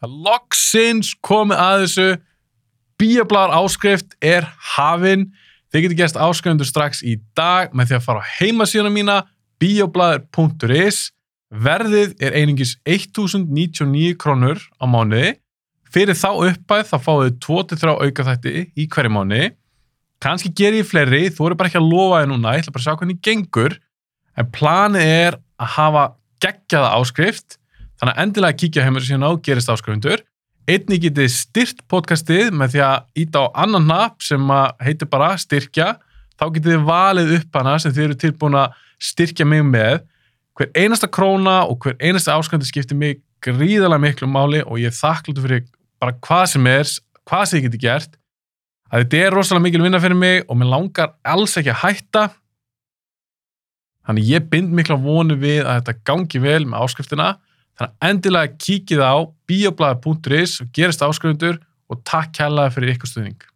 Það loksins komið að þessu. Bíoblæðar áskrift er hafin. Þið getur gerst áskrifundur strax í dag með því að fara á heimasíðuna mína bioblæðar.is. Verðið er einingis 1099 krónur á mánuði. Fyrir þá uppæð þá fáið 2-3 aukaþætti í hverju mánuði. Kanski ger ég fleiri, þú eru bara ekki að lofa þið núna, ég ætla bara að sjá hvernig gengur. En planið er að hafa geggjaða áskrift, þannig að endilega kíkja heimur síðan á gerist áskrifundur. Einnig getið styrt podcastið með því að íta á annan hnapp sem heitir bara styrkja. Þá getið þið valið upp hana sem þið eru tilbúin að styrkja mig með. Hver einasta króna og hver einasta áskrifundur skiptir mig gríðarlega miklu máli og ég er þakklútið fyrir bara hvað sem er, hvað sem ég geti gert að þetta er rosalega mikil vinna fyrir mig og mér langar alls ekki að hætta þannig ég bind mikla vonu við að þetta gangi vel með áskriftina þannig að endilega kíkið á bioblæðar.is og gerist áskrifundur og takk kærlega fyrir ykkur stuðning